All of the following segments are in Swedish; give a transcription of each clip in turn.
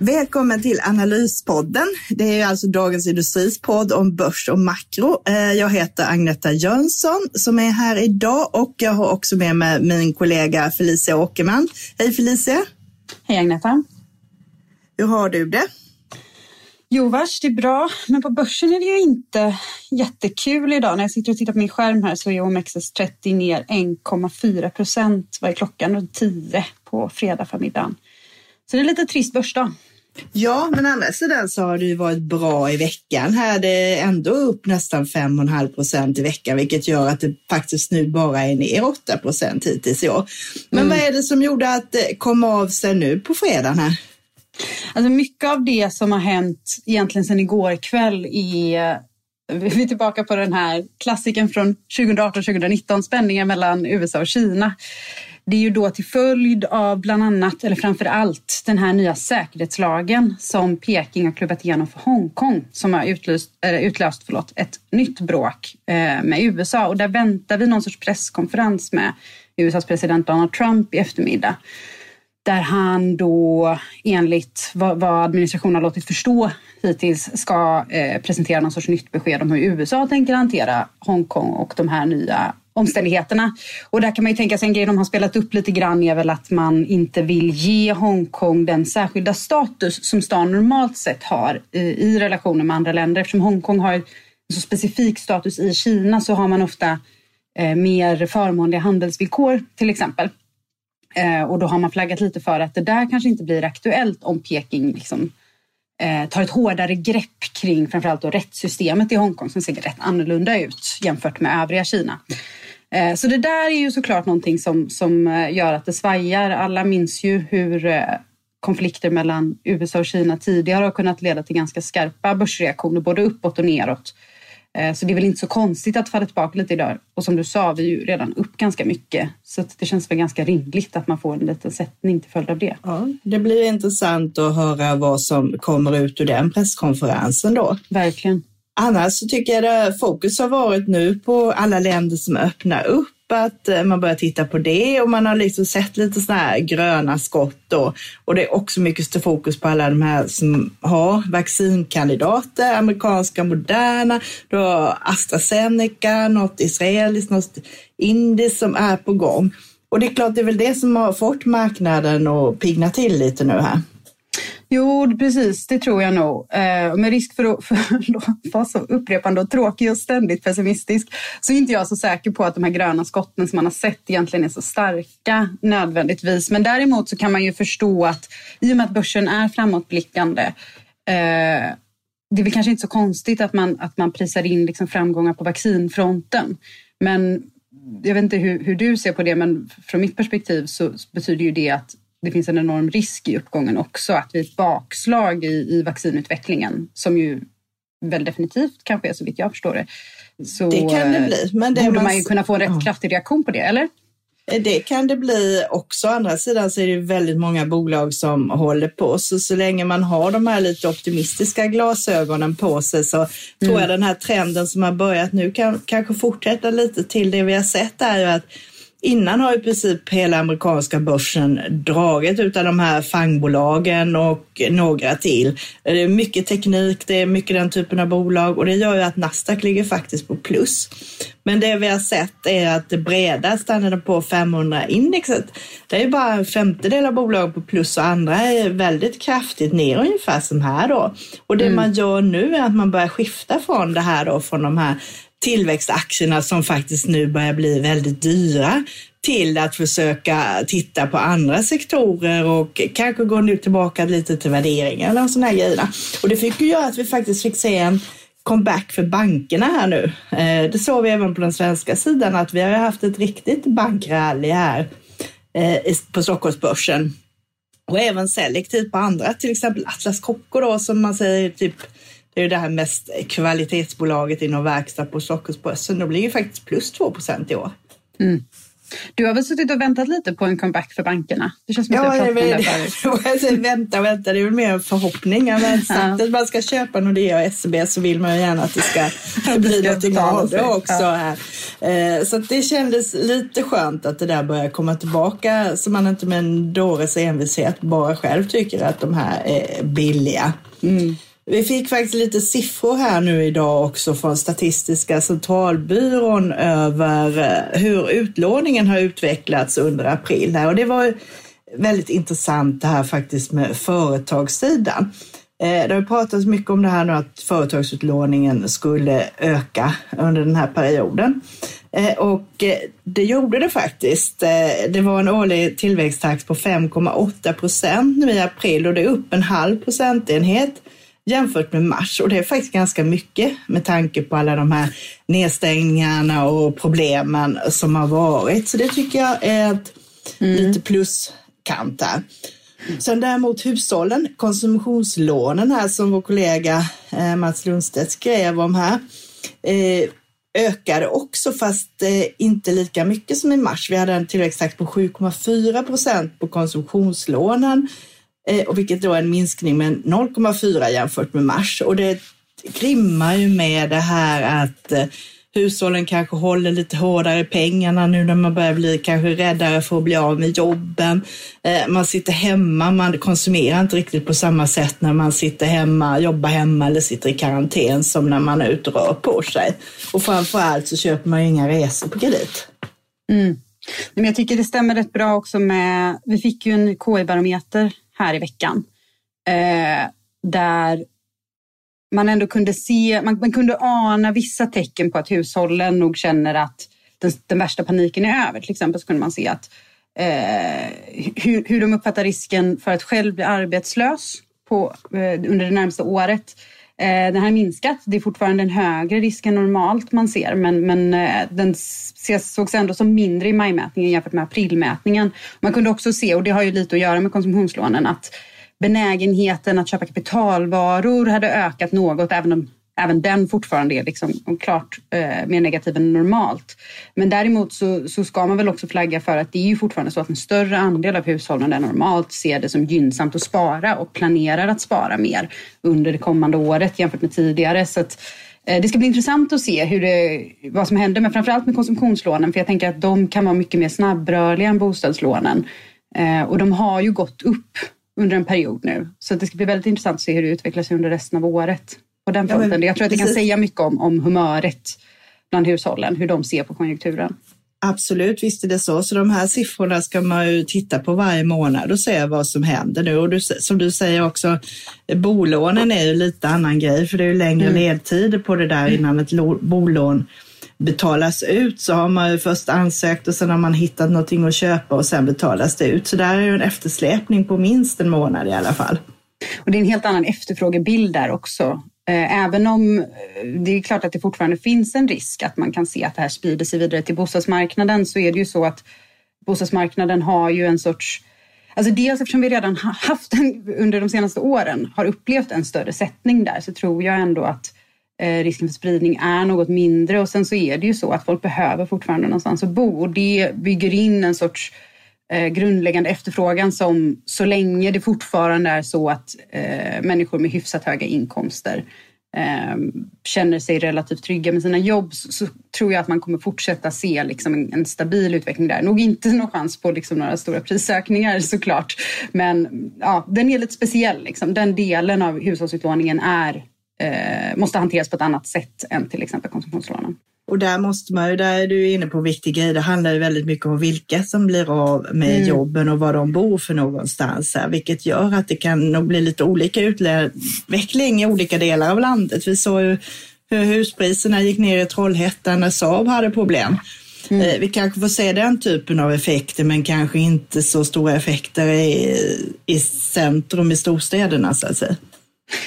Välkommen till Analyspodden. Det är alltså Dagens Industris podd om börs och makro. Eh, jag heter Agneta Jönsson som är här idag och jag har också med mig min kollega Felicia Åkerman. Hej Felicia! Hej Agneta! Hur har du det? Jo vars, det är bra. Men på börsen är det ju inte jättekul idag. När jag sitter och tittar på min skärm här så är OMXS30 ner 1,4 procent. Vad är klockan? Och 10 på fredag förmiddagen. Så det är lite trist börsdag. Ja, men andra sidan så har det ju varit bra i veckan. Här det är ändå upp nästan 5,5 procent i veckan, vilket gör att det faktiskt nu bara är ner 8 procent hittills i år. Men mm. vad är det som gjorde att det kom av sig nu på fredagen här? Alltså mycket av det som har hänt egentligen sedan igår kväll är vi är tillbaka på den här klassiken från 2018-2019, spänningen mellan USA och Kina. Det är ju då till följd av bland annat, eller framför allt, den här nya säkerhetslagen som Peking har klubbat igenom för Hongkong som har utlyst, eller utlöst förlåt, ett nytt bråk eh, med USA. Och där väntar vi någon sorts presskonferens med USAs president Donald Trump i eftermiddag där han då enligt vad, vad administrationen har låtit förstå hittills ska eh, presentera någon sorts nytt besked om hur USA tänker hantera Hongkong och de här nya omständigheterna. Och där kan man ju tänka sig en grej de har spelat upp lite grann är väl att man inte vill ge Hongkong den särskilda status som stan normalt sett har i, i relationer med andra länder. Eftersom Hongkong har en så specifik status i Kina så har man ofta eh, mer förmånliga handelsvillkor till exempel. Eh, och då har man flaggat lite för att det där kanske inte blir aktuellt om Peking liksom, eh, tar ett hårdare grepp kring framförallt då rättssystemet i Hongkong som ser rätt annorlunda ut jämfört med övriga Kina. Eh, så det där är ju såklart någonting som, som eh, gör att det svajar. Alla minns ju hur eh, konflikter mellan USA och Kina tidigare har kunnat leda till ganska skarpa börsreaktioner både uppåt och neråt. Så det är väl inte så konstigt att falla tillbaka lite idag. Och som du sa, vi är ju redan upp ganska mycket. Så det känns väl ganska rimligt att man får en liten sättning till följd av det. Ja, det blir intressant att höra vad som kommer ut ur den presskonferensen då. Verkligen. Annars så tycker jag att fokus har varit nu på alla länder som öppnar upp att eh, man börjar titta på det och man har liksom sett lite sådana här gröna skott då. Och det är också mycket fokus på alla de här som har vaccinkandidater, amerikanska Moderna, du har AstraZeneca, något israeliskt, något indiskt som är på gång. Och det är klart, det är väl det som har fått marknaden att pigna till lite nu här. Jo, precis, det tror jag nog. Eh, med risk för att, för att vara så upprepande och tråkig och ständigt pessimistisk så är inte jag så säker på att de här gröna skotten som man har sett egentligen är så starka nödvändigtvis. Men däremot så kan man ju förstå att i och med att börsen är framåtblickande eh, det är väl kanske inte så konstigt att man, att man prisar in liksom framgångar på vaccinfronten. Men jag vet inte hur, hur du ser på det, men från mitt perspektiv så betyder ju det att det finns en enorm risk i uppgången också att vid ett bakslag i, i vaccinutvecklingen som ju väl definitivt kanske är så vitt jag förstår det. Så det kan det bli. Men det borde man, man ju kunna få en rätt ja. kraftig reaktion på det, eller? Det kan det bli också. Å andra sidan så är det väldigt många bolag som håller på. Så så länge man har de här lite optimistiska glasögonen på sig så mm. tror jag den här trenden som har börjat nu kan kanske fortsätta lite till. Det vi har sett är ju att Innan har i princip hela amerikanska börsen dragit utav de här fangbolagen och några till. Det är mycket teknik, det är mycket den typen av bolag och det gör ju att Nasdaq ligger faktiskt på plus. Men det vi har sett är att det breda standarden på 500-indexet, det är bara en femtedel av bolag på plus och andra är väldigt kraftigt ner ungefär som här då. Och det mm. man gör nu är att man börjar skifta från det här då, från de här tillväxtaktierna som faktiskt nu börjar bli väldigt dyra till att försöka titta på andra sektorer och kanske gå nu tillbaka lite till värderingar och sådana här grejer. Och det fick ju göra att vi faktiskt fick se en comeback för bankerna här nu. Eh, det såg vi även på den svenska sidan att vi har haft ett riktigt bankrally här eh, på Stockholmsbörsen och även selektivt på andra, till exempel Atlas Copco då som man säger typ det är det här mest kvalitetsbolaget inom verkstad på Stockholmsbörsen. De ligger faktiskt plus 2 procent i år. Mm. Du har väl suttit och väntat lite på en comeback för bankerna? Det känns som att ja, jag pratat om det Vänta, vänta, det är väl mer en förhoppning. Men sagt att man ska köpa Nordea och SEB så vill man ju gärna att det ska bli någonting av det också. Ja. Här. Eh, så det kändes lite skönt att det där börjar komma tillbaka så man inte med en dåres envishet bara själv tycker att de här är billiga. Mm. Vi fick faktiskt lite siffror här nu idag också från Statistiska centralbyrån över eh, hur utlåningen har utvecklats under april. Här. Och det var väldigt intressant det här faktiskt med företagssidan. Eh, det har pratats mycket om det här nu att företagsutlåningen skulle öka under den här perioden. Eh, och det gjorde det faktiskt. Det var en årlig tillväxttakt på 5,8 procent nu i april och det är upp en halv procentenhet jämfört med mars och det är faktiskt ganska mycket med tanke på alla de här nedstängningarna och problemen som har varit. Så det tycker jag är ett mm. lite pluskant där. Sen däremot hushållen, konsumtionslånen här som vår kollega eh, Mats Lundstedt skrev om här, eh, ökade också fast eh, inte lika mycket som i mars. Vi hade en tillväxttakt på 7,4 procent på konsumtionslånen Eh, och vilket då är en minskning med 0,4 jämfört med mars. Och det rimmar ju med det här att eh, hushållen kanske håller lite hårdare pengarna nu när man börjar bli kanske räddare för att bli av med jobben. Eh, man sitter hemma, man konsumerar inte riktigt på samma sätt när man sitter hemma, jobbar hemma eller sitter i karantän som när man är ute och rör på sig. Och framför allt så köper man ju inga resor på kredit. Mm. Men jag tycker det stämmer rätt bra också med, vi fick ju en KI-barometer här i veckan. Eh, där man ändå kunde se, man, man, kunde ana vissa tecken på att hushållen nog känner att den, den värsta paniken är över. Till exempel så kunde man se att eh, hur, hur de uppfattar risken för att själv bli arbetslös på, eh, under det närmaste året. Eh, den har minskat. Det är fortfarande en högre risk än normalt man ser men, men eh, den ses, sågs ändå som mindre i majmätningen jämfört med aprilmätningen. Man kunde också se, och det har ju lite att göra med konsumtionslånen, att benägenheten att köpa kapitalvaror hade ökat något även om även den fortfarande är liksom klart eh, mer negativ än normalt. Men däremot så, så, ska man väl också flagga för att det är ju fortfarande så att en större andel av hushållen än normalt ser det som gynnsamt att spara och planerar att spara mer under det kommande året jämfört med tidigare. Så att, eh, det ska bli intressant att se hur det, vad som händer, men framförallt med konsumtionslånen, för jag tänker att de kan vara mycket mer snabbrörliga än bostadslånen. Eh, och de har ju gått upp under en period nu, så det ska bli väldigt intressant att se hur det utvecklar sig under resten av året på den fronten. Ja, men, jag tror att det kan säga mycket om, om humöret bland hushållen, hur de ser på konjunkturen. Absolut, visst är det så. Så de här siffrorna ska man ju titta på varje månad och se vad som händer nu. Och du, som du säger också, bolånen är ju lite annan grej för det är ju längre mm. ledtider på det där innan ett bolån betalas ut så har man ju först ansökt och sen har man hittat någonting att köpa och sen betalas det ut. Så där är ju en eftersläpning på minst en månad i alla fall. Och det är en helt annan efterfrågebild där också. Eh, även om eh, det är klart att det fortfarande finns en risk att man kan se att det här sprider sig vidare till bostadsmarknaden så är det ju så att bostadsmarknaden har ju en sorts Alltså dels eftersom vi redan haft en, under de senaste åren har upplevt en större sättning där så tror jag ändå att eh, risken för spridning är något mindre. Och sen så är det ju så att folk behöver fortfarande någonstans att bo. Och det bygger in en sorts Eh, grundläggande efterfrågan som så länge det fortfarande är så att eh, människor med hyfsat höga inkomster eh, känner sig relativt trygga med sina jobb så, så, tror jag att man kommer fortsätta se liksom en, en, stabil utveckling där. Nog inte någon chans på liksom några stora prisökningar såklart, men ja, den är lite speciell. Liksom. Den delen av hushållsutlåningen är, eh, måste hanteras på ett annat sätt än till exempel konsumtionslånen. Och där måste man ju, där är du inne på viktig grej, det handlar ju väldigt mycket om vilka som blir av med mm. jobben och var de bor för någonstans, här, vilket gör att det kan nog bli lite olika utveckling i olika delar av landet. Vi såg ju hur huspriserna gick ner i Trollhättan när Saab hade problem. Mm. Eh, vi kanske får se den typen av effekter men kanske inte så stora effekter i, i centrum i storstäderna så att säga.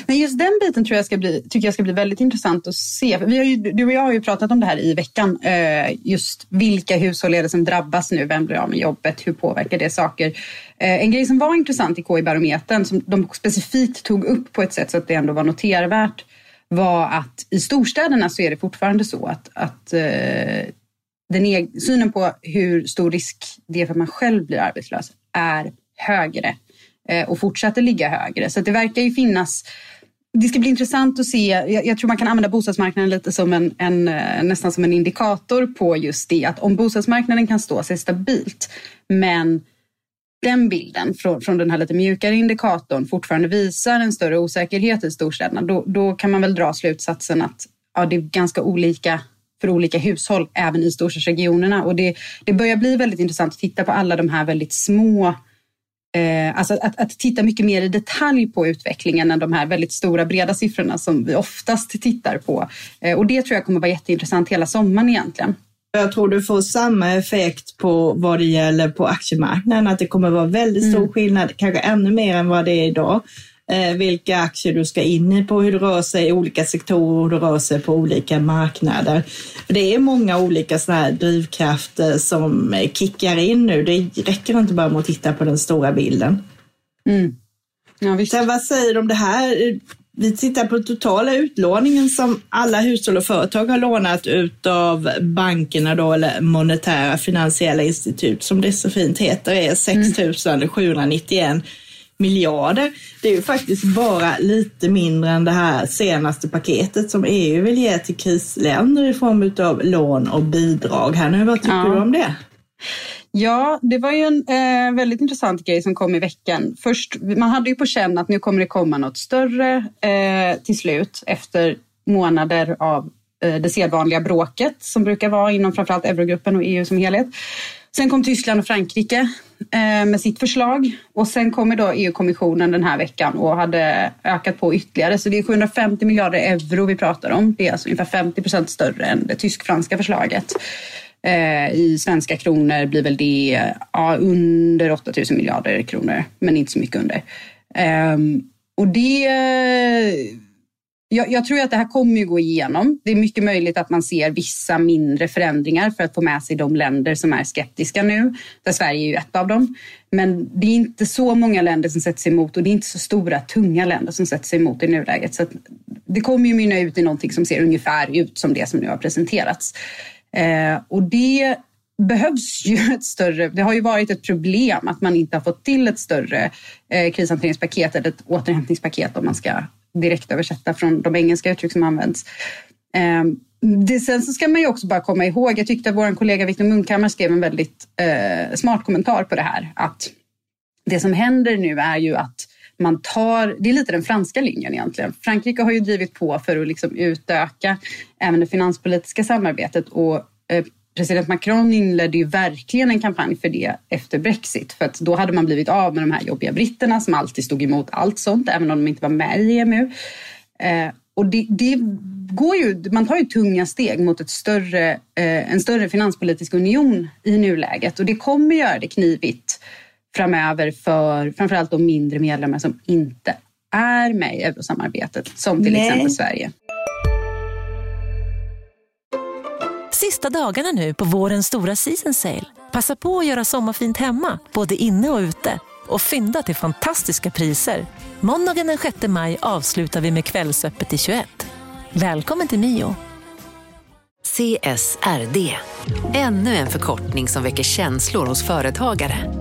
Men just den biten tror jag ska bli, tycker jag ska bli väldigt intressant att se. Vi har ju, du och jag har ju pratat om det här i veckan. Eh, just vilka hushåll är det som drabbas nu? Vem blir av med jobbet? Hur påverkar det saker? Eh, en grej som var intressant i KI-barometern som de specifikt tog upp på ett sätt så att det ändå var notervärt var att i storstäderna så är det fortfarande så att, att eh, den e synen på hur stor risk det är för att man själv blir arbetslös är högre Eh, och fortsätter ligga högre. Så det verkar ju finnas det ska bli intressant att se. Jag, jag, tror man kan använda bostadsmarknaden lite som en, en, eh, nästan som en indikator på just det. Att om bostadsmarknaden kan stå sig stabilt men den bilden från, från den här lite mjukare indikatorn fortfarande visar en större osäkerhet i storstäderna, då, då kan man väl dra slutsatsen att ja, det är ganska olika för olika hushåll även i storstadsregionerna. Och det, det börjar bli väldigt intressant att titta på alla de här väldigt små Eh, alltså att, att, titta mycket mer i detalj på utvecklingen än de här väldigt stora breda siffrorna som vi oftast tittar på. Eh, och det tror jag kommer vara jätteintressant hela sommaren egentligen. Jag tror du får samma effekt på vad det gäller på aktiemarknaden, att det kommer vara väldigt stor mm. skillnad, kanske ännu mer än vad det är idag vilka aktier du ska in i på hur det rör sig i olika sektorer och hur det rör sig på olika marknader. För det är många olika såna drivkrafter som kickar in nu. Det räcker inte bara med att titta på den stora bilden. Mm. Ja, visst. Sen vad säger du om det här? Vi tittar på totala utlåningen som alla hushåll och företag har lånat ut av bankerna då, eller monetära finansiella institut som det så fint heter, är 6 791 miljarder. Det är ju faktiskt bara lite mindre än det här senaste paketet som EU vill ge till krisländer i form av lån och bidrag. Här nu, vad tycker ja. du om det? Ja, det var ju en eh, väldigt intressant grej som kom i veckan. Först, man hade ju på känn att nu kommer det komma något större eh, till slut efter månader av eh, det sedvanliga bråket som brukar vara inom framförallt eurogruppen och EU som helhet. Sen kom Tyskland och Frankrike eh, med sitt förslag och sen kommer då EU-kommissionen den här veckan och hade ökat på ytterligare. Så det är 750 miljarder euro vi pratar om. Det är alltså ungefär 50 procent större än det tysk-franska förslaget. Eh, I svenska kronor blir väl det ja, under 8 000 miljarder kronor, men inte så mycket under. Ehm, och det jag, jag, tror att det här kommer ju gå igenom. Det är mycket möjligt att man ser vissa mindre förändringar för att få med sig de länder som är skeptiska nu, där Sverige är ju ett av dem. Men det är inte så många länder som sätter sig emot och det är inte så stora, tunga länder som sätter sig emot i nuläget. Så det kommer ju mynna ut i någonting som ser ungefär ut som det som nu har presenterats. Eh, och det behövs ju ett större... Det har ju varit ett problem att man inte har fått till ett större eh, krishanteringspaket eller ett återhämtningspaket om man ska direkt översätta från de engelska uttryck som används. Ehm, det, sen så ska man ju också bara komma ihåg, jag tyckte att vår kollega Viktor Munkhammar skrev en väldigt eh, smart kommentar på det här. Att det som händer nu är ju att man tar, det är lite den franska linjen egentligen. Frankrike har ju drivit på för att liksom utöka även det finanspolitiska samarbetet och eh, president Macron inledde ju verkligen en kampanj för det efter Brexit. För att då hade man blivit av med de här jobbiga britterna som alltid stod emot allt sånt, även om de inte var med i EMU. Eh, och det, det, går ju, man tar ju tunga steg mot ett större, eh, en större finanspolitisk union i nuläget och det kommer göra det knivigt framöver för framförallt de mindre medlemmar som inte är med i eurosamarbetet, som till Nej. exempel Sverige. Sista dagarna nu på vårens stora season sale. Passa på att göra sommarfint hemma, både inne och ute. Och fynda till fantastiska priser. Måndagen den 6 maj avslutar vi med Kvällsöppet i 21. Välkommen till Mio. CSRD, ännu en förkortning som väcker känslor hos företagare.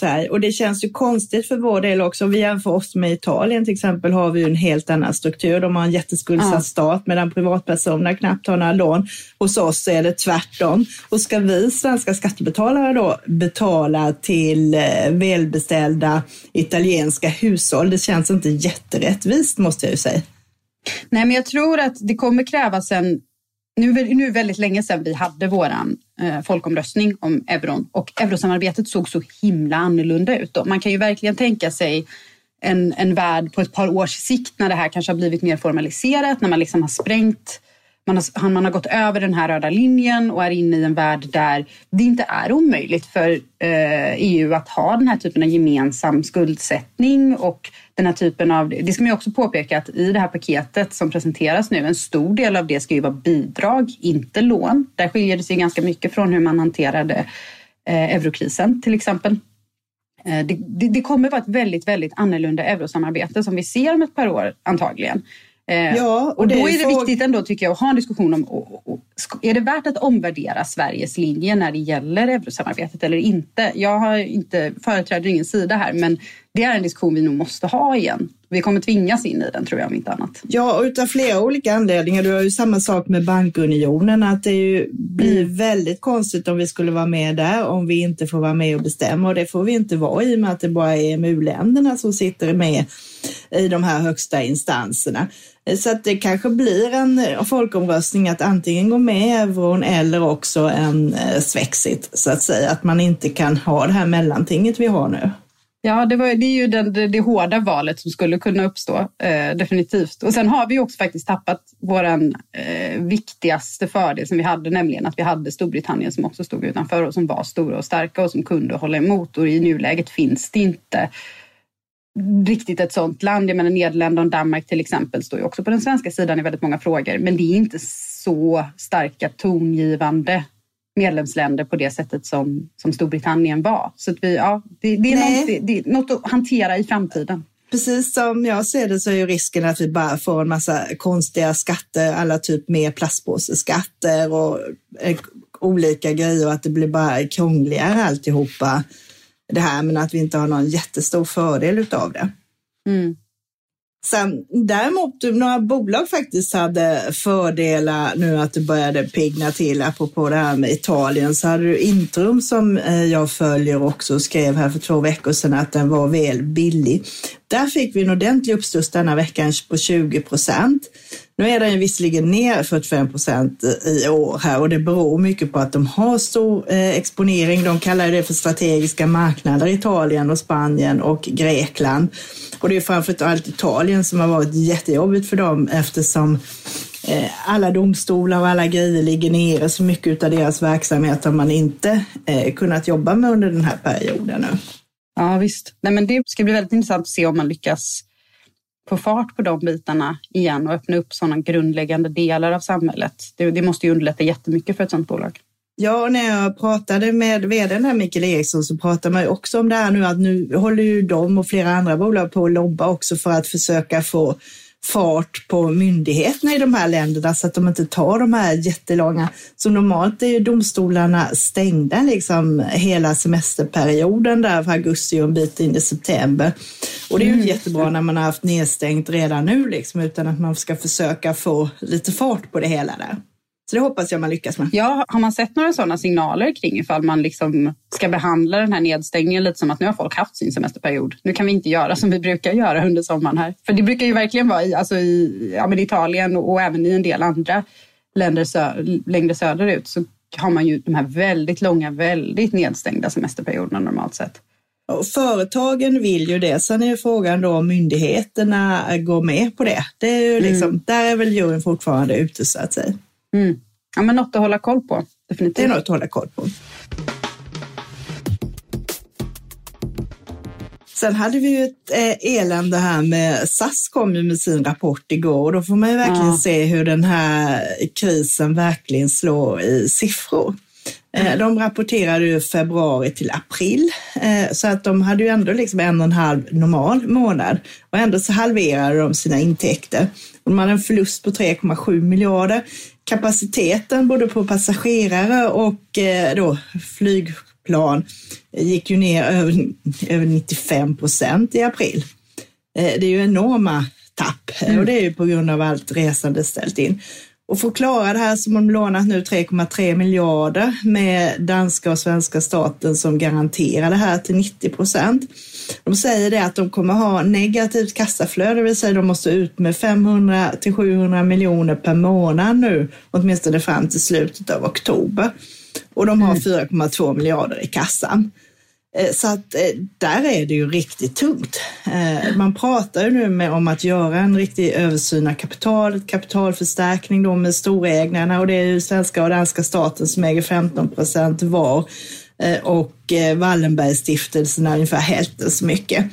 Så här, och det känns ju konstigt för vår del också. Om vi jämför oss med Italien till exempel har vi ju en helt annan struktur. De har en jätteskuldsatt ja. stat medan privatpersoner knappt har några lån. Hos oss är det tvärtom. Och ska vi svenska skattebetalare då betala till eh, välbeställda italienska hushåll? Det känns inte jätterättvist måste jag ju säga. Nej, men jag tror att det kommer krävas en nu, nu är det väldigt länge sedan vi hade våran eh, folkomröstning om euron och eurosamarbetet såg så himla annorlunda ut. Då. Man kan ju verkligen tänka sig en, en värld på ett par års sikt när det här kanske har blivit mer formaliserat, när man liksom har sprängt man har, man har gått över den här röda linjen och är inne i en värld där det inte är omöjligt för eh, EU att ha den här typen av gemensam skuldsättning och den här typen av... Det ska man ju också påpeka att i det här paketet som presenteras nu, en stor del av det ska ju vara bidrag, inte lån. Där skiljer det sig ganska mycket från hur man hanterade eh, eurokrisen till exempel. Eh, det, det, det, kommer vara ett väldigt, väldigt annorlunda eurosamarbete som vi ser om ett par år antagligen. Eh, ja, och, och då är det viktigt ändå tycker jag att ha en diskussion om och, och, är det värt att omvärdera Sveriges linje när det gäller eurosamarbetet eller inte? Jag har inte företräder ingen sida här men det är en diskussion vi nog måste ha igen. Vi kommer tvingas in i den tror jag om inte annat. Ja, och utav flera olika anledningar. Du har ju samma sak med bankunionen, att det ju blir mm. väldigt konstigt om vi skulle vara med där om vi inte får vara med och bestämma och det får vi inte vara i och med att det bara är EMU-länderna som sitter med i de här högsta instanserna. Eh, så att det kanske blir en eh, folkomröstning att antingen gå med i euron eller också en eh, svexit så att säga, att man inte kan ha det här mellantinget vi har nu. Ja, det, var, det är ju den, det, det, hårda valet som skulle kunna uppstå, eh, definitivt. Och sen har vi också faktiskt tappat vår eh, viktigaste fördel som vi hade, nämligen att vi hade Storbritannien som också stod utanför och som var stora och starka och som kunde hålla emot. Och i nuläget finns det inte riktigt ett sådant land. Jag menar Nederländerna och Danmark till exempel står ju också på den svenska sidan i väldigt många frågor, men det är inte så starka tongivande medlemsländer på det sättet som, som Storbritannien var. Så att vi, ja, det, det, är något, det, det är något att hantera i framtiden. Precis som jag ser det så är ju risken att vi bara får en massa konstiga skatter, alla typ mer plastpåseskatter och eh, olika grejer och att det blir bara krångligare alltihopa det här, men att vi inte har någon jättestor fördel utav det. Mm. Sen däremot några bolag faktiskt hade fördelar nu att det började pigna till, apropå det här med Italien, så hade du Intrum som eh, jag följer också och skrev här för två veckor sedan att den var väl billig. Där fick vi en ordentlig uppstuds denna veckan på 20 procent. Nu är den visserligen ner 45 procent i år här och det beror mycket på att de har stor eh, exponering. De kallar det för strategiska marknader, Italien och Spanien och Grekland. Och det är framför allt Italien som har varit jättejobbigt för dem eftersom eh, alla domstolar och alla grejer ligger nere så mycket av deras verksamhet har man inte eh, kunnat jobba med under den här perioden nu. Ja visst. Nej, men det ska bli väldigt intressant att se om man lyckas få fart på de bitarna igen och öppna upp sådana grundläggande delar av samhället. Det, det måste ju underlätta jättemycket för ett sådant bolag. Ja, och när jag pratade med vdn här, Mikael Eriksson, så pratade man ju också om det här nu att nu håller ju de och flera andra bolag på att lobba också för att försöka få fart på myndigheterna i de här länderna så att de inte tar de här jättelånga, så normalt är ju domstolarna stängda liksom hela semesterperioden där för augusti och en bit in i september. Och det är ju mm. jättebra när man har haft nedstängt redan nu liksom, utan att man ska försöka få lite fart på det hela där. Så det hoppas jag man lyckas med. Ja, har man sett några sådana signaler kring ifall man liksom ska behandla den här nedstängningen lite som att nu har folk haft sin semesterperiod. Nu kan vi inte göra som vi brukar göra under sommaren här. För det brukar ju verkligen vara i, alltså i ja, men Italien och även i en del andra länder sö längre söderut så har man ju de här väldigt långa, väldigt nedstängda semesterperioderna normalt sett. Företagen vill ju det. Sen är frågan då om myndigheterna går med på det. det är ju liksom, mm. Där är väl juryn fortfarande ute så att säga. Mm. Ja, men något att hålla koll på. Definitivt. Det är något att hålla koll på. Sen hade vi ju ett eh, elände här med SAS kom ju med sin rapport igår och då får man ju verkligen ja. se hur den här krisen verkligen slår i siffror. Mm. De rapporterade ju februari till april, eh, så att de hade ju ändå liksom en och en halv normal månad och ändå så halverade de sina intäkter. De hade en förlust på 3,7 miljarder kapaciteten både på passagerare och eh, då flygplan gick ju ner över, över 95 procent i april. Eh, det är ju enorma tapp mm. och det är ju på grund av allt resande ställt in. Och för att klara det här så har de lånat nu 3,3 miljarder med danska och svenska staten som garanterar det här till 90 procent. De säger det att de kommer ha negativt kassaflöde, det vill säga de måste ut med 500 till 700 miljoner per månad nu, åtminstone fram till slutet av oktober. Och de har 4,2 mm. miljarder i kassan. Eh, så att eh, där är det ju riktigt tungt. Eh, man pratar ju nu med om att göra en riktig översyn av kapitalet, kapitalförstärkning då med storägarna och det är ju svenska och danska staten som äger 15 procent var och Wallenbergstiftelsen är ungefär hälften så mycket.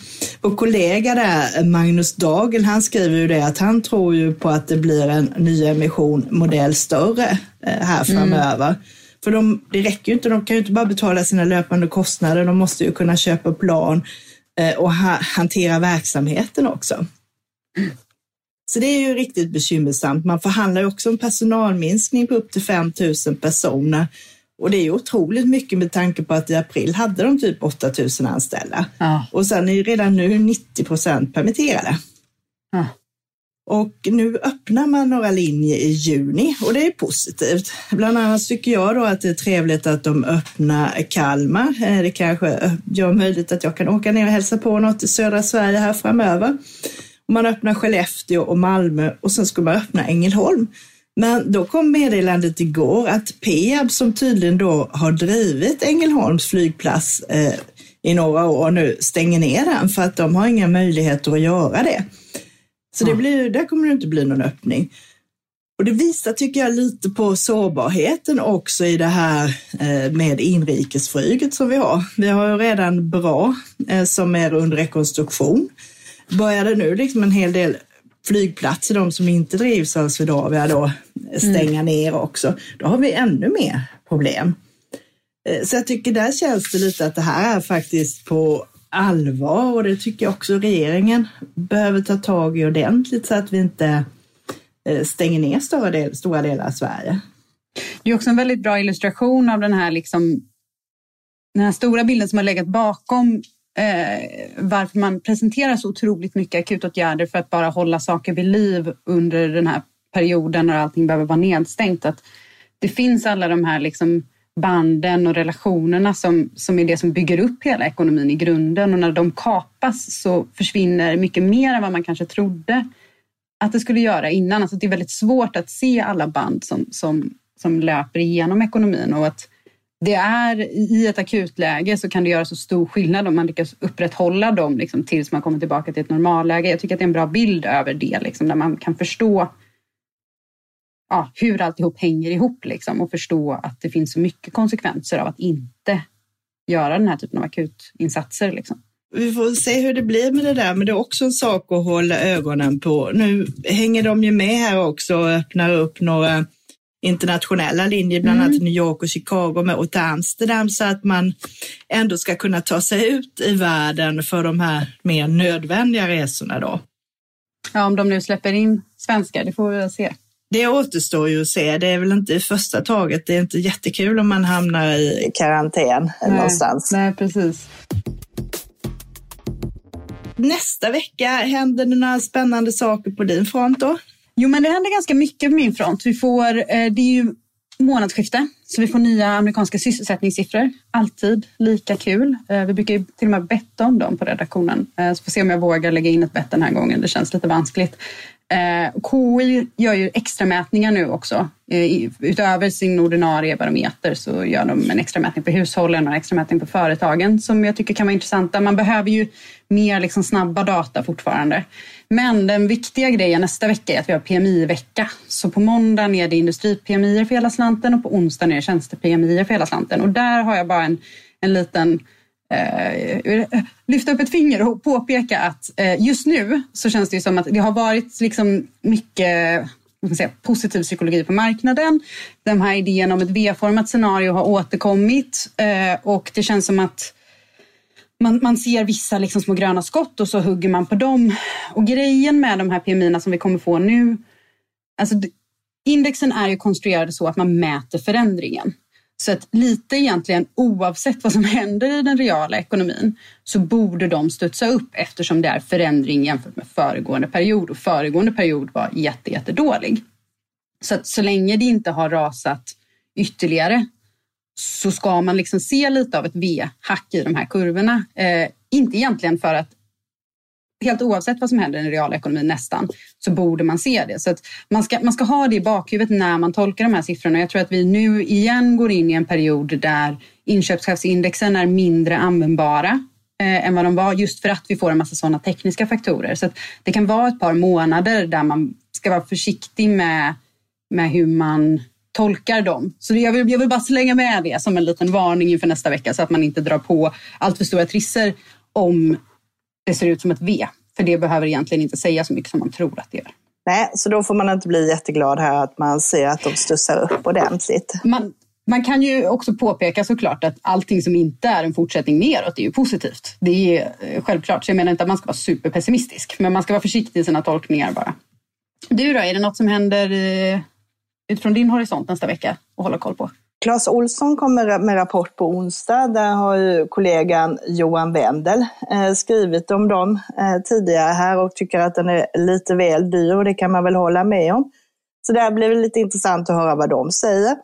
Vår kollega där, Magnus Dagel, han skriver ju det att han tror ju på att det blir en ny emission modell större här framöver. Mm. För de, det räcker ju inte, de kan ju inte bara betala sina löpande kostnader, de måste ju kunna köpa plan eh, och ha, hantera verksamheten också. Så det är ju riktigt bekymmersamt. Man förhandlar ju också om personalminskning på upp till 5 000 personer. Och det är ju otroligt mycket med tanke på att i april hade de typ 8 000 anställda. Ja. Och sen är ju redan nu 90 procent permitterade. Ja. Och nu öppnar man några linjer i juni och det är positivt. Bland annat tycker jag då att det är trevligt att de öppnar Kalmar. Eh, det kanske gör möjligt att jag kan åka ner och hälsa på något i södra Sverige här framöver. Man öppnar Skellefteå och Malmö och sen ska man öppna Ängelholm. Men då kom meddelandet igår att Peab som tydligen då har drivit Ängelholms flygplats eh, i några år nu stänger ner den för att de har inga möjligheter att göra det. Så det blir, där kommer det inte bli någon öppning. Och det visar, tycker jag, lite på sårbarheten också i det här eh, med inrikesflyget som vi har. Vi har ju redan bra eh, som är under rekonstruktion. Börjar det nu liksom en hel del flygplatser, de som inte drivs av Swedavia då, stänga mm. ner också, då har vi ännu mer problem. Eh, så jag tycker där känns det lite att det här är faktiskt på allvar och det tycker jag också regeringen behöver ta tag i ordentligt så att vi inte eh, stänger ner stora, del, stora delar av Sverige. Det är också en väldigt bra illustration av den här, liksom, den här stora bilden som har legat bakom eh, varför man presenterar så otroligt mycket akutåtgärder för att bara hålla saker vid liv under den här perioden när allting behöver vara nedstängt. Att det finns alla de här liksom, banden och relationerna som, som är det som bygger upp hela ekonomin i grunden och när de kapas så försvinner mycket mer än vad man kanske trodde att det skulle göra innan. Alltså det är väldigt svårt att se alla band som, som, som löper igenom ekonomin och att det är i ett akutläge så kan det göra så stor skillnad om man lyckas upprätthålla dem liksom, tills man kommer tillbaka till ett normalläge. Jag tycker att det är en bra bild över det, liksom, där man kan förstå ja, hur alltihop hänger ihop liksom, och förstå att det finns så mycket konsekvenser av att inte göra den här typen av akutinsatser. Liksom. Vi får se hur det blir med det där, men det är också en sak att hålla ögonen på. Nu hänger de ju med här också och öppnar upp några internationella linjer, bland annat mm. New York och Chicago med och till Amsterdam så att man ändå ska kunna ta sig ut i världen för de här mer nödvändiga resorna då. Ja, om de nu släpper in svenskar, det får vi väl se. Det återstår ju att se. Det är väl inte i första taget. Det är inte jättekul om man hamnar i karantän nej, någonstans. Nej, precis. Nästa vecka händer det några spännande saker på din front då? Jo, men det händer ganska mycket på min front. Vi får, eh, det är ju månadsskifte, så vi får nya amerikanska sysselsättningssiffror. Alltid lika kul. Eh, vi brukar till och med betta om dem på redaktionen. Eh, så får se om jag vågar lägga in ett bett den här gången. Det känns lite vanskligt. Eh, KI gör ju extra mätningar nu också. Eh, utöver sin ordinarie barometer så gör de en extra mätning på hushållen och en extra mätning på företagen som jag tycker kan vara intressanta. Man behöver ju mer liksom snabba data fortfarande. Men den viktiga grejen nästa vecka är att vi har PMI-vecka. Så på måndagen är det industri-PMI för hela slanten och på onsdagen är det tjänste-PMI för hela slanten. Och där har jag bara en, en liten Eh, eh, lyfta upp ett finger och påpeka att eh, just nu så känns det ju som att det har varit liksom mycket säga, positiv psykologi på marknaden. Den här idén om ett V-format scenario har återkommit eh, och det känns som att man, man ser vissa liksom små gröna skott och så hugger man på dem. Och grejen med de här PMI som vi kommer få nu, alltså indexen är ju konstruerade så att man mäter förändringen. Så att lite egentligen oavsett vad som händer i den reala ekonomin så borde de studsa upp eftersom det är förändring jämfört med föregående period och föregående period var jätte, jättedålig. Så att så länge det inte har rasat ytterligare så ska man liksom se lite av ett V-hack i de här kurvorna. Eh, inte egentligen för att helt oavsett vad som händer i realekonomin nästan, så borde man se det. Så att man, ska, man ska ha det i bakhuvudet när man tolkar de här siffrorna. Jag tror att vi nu igen går in i en period där inköpschefsindexen är mindre användbara eh, än vad de var just för att vi får en massa sådana tekniska faktorer. Så det kan vara ett par månader där man ska vara försiktig med, med hur man tolkar dem. Så jag vill, jag vill bara slänga med det som en liten varning inför nästa vecka så att man inte drar på allt för stora trisser om det ser ut som ett V. För det behöver egentligen inte säga så mycket som man tror att det gör. Nej, så då får man inte bli jätteglad här att man ser att de stussar upp ordentligt. Man, man kan ju också påpeka såklart att allting som inte är en fortsättning neråt är ju positivt. Det är eh, självklart, så jag menar inte att man ska vara superpessimistisk, men man ska vara försiktig i sina tolkningar bara. Du då, är det något som händer eh, utifrån din horisont nästa vecka att hålla koll på? Claes Olsson kommer med rapport på onsdag. Där har ju kollegan Johan Wendel eh, skrivit om dem eh, tidigare här och tycker att den är lite väl dyr och det kan man väl hålla med om. Så det blir lite intressant att höra vad de säger.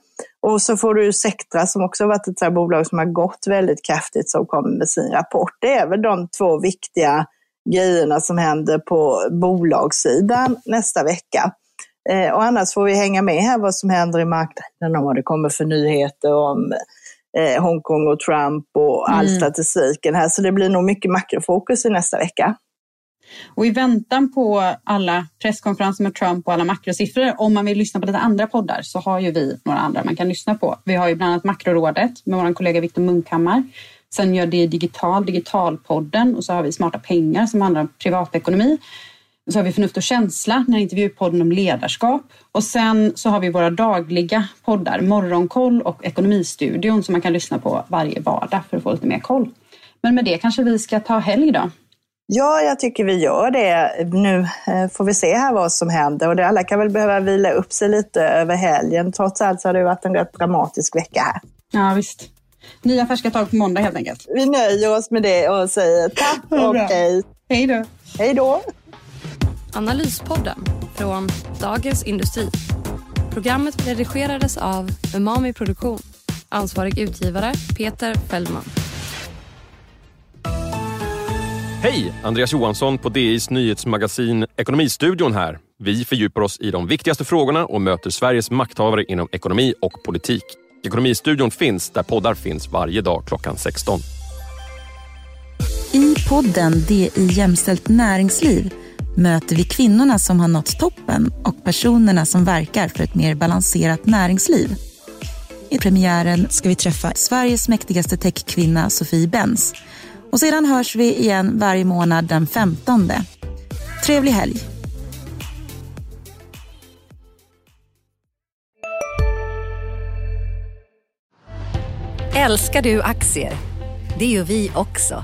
Och så får du Sectra som också varit ett bolag som har gått väldigt kraftigt som kommer med sin rapport. Det är väl de två viktiga grejerna som händer på bolagssidan nästa vecka. Eh, och annars får vi hänga med här vad som händer i marknaden och vad det kommer för nyheter om eh, Hongkong och Trump och all mm. statistiken här. Så det blir nog mycket makrofokus i nästa vecka. Och i väntan på alla presskonferenser med Trump och alla makrosiffror, om man vill lyssna på lite andra poddar så har ju vi några andra man kan lyssna på. Vi har ju bland annat Makrorådet med vår kollega Viktor Munkhammar. Sen gör det Digital, Digitalpodden och så har vi Smarta pengar som handlar om privatekonomi. Så har vi Förnuft och känsla, den här intervjupodden om ledarskap. Och sen så har vi våra dagliga poddar, Morgonkoll och Ekonomistudion som man kan lyssna på varje vardag för att få lite mer koll. Men med det kanske vi ska ta helg då? Ja, jag tycker vi gör det. Nu eh, får vi se här vad som händer och alla kan väl behöva vila upp sig lite över helgen. Trots allt så har det varit en rätt dramatisk vecka här. Ja, visst. Nya färska tag på måndag helt enkelt. Vi nöjer oss med det och säger tack och hej. Hej då. Hej då. Analyspodden från Dagens Industri. Programmet redigerades av Umami Produktion. Ansvarig utgivare Peter Fellman. Hej! Andreas Johansson på DIs nyhetsmagasin Ekonomistudion här. Vi fördjupar oss i de viktigaste frågorna och möter Sveriges makthavare inom ekonomi och politik. Ekonomistudion finns där poddar finns varje dag klockan 16. I podden DI Jämställt Näringsliv möter vi kvinnorna som har nått toppen och personerna som verkar för ett mer balanserat näringsliv. I premiären ska vi träffa Sveriges mäktigaste techkvinna Sofie Benz. Och sedan hörs vi igen varje månad den 15. Trevlig helg! Älskar du aktier? Det gör vi också.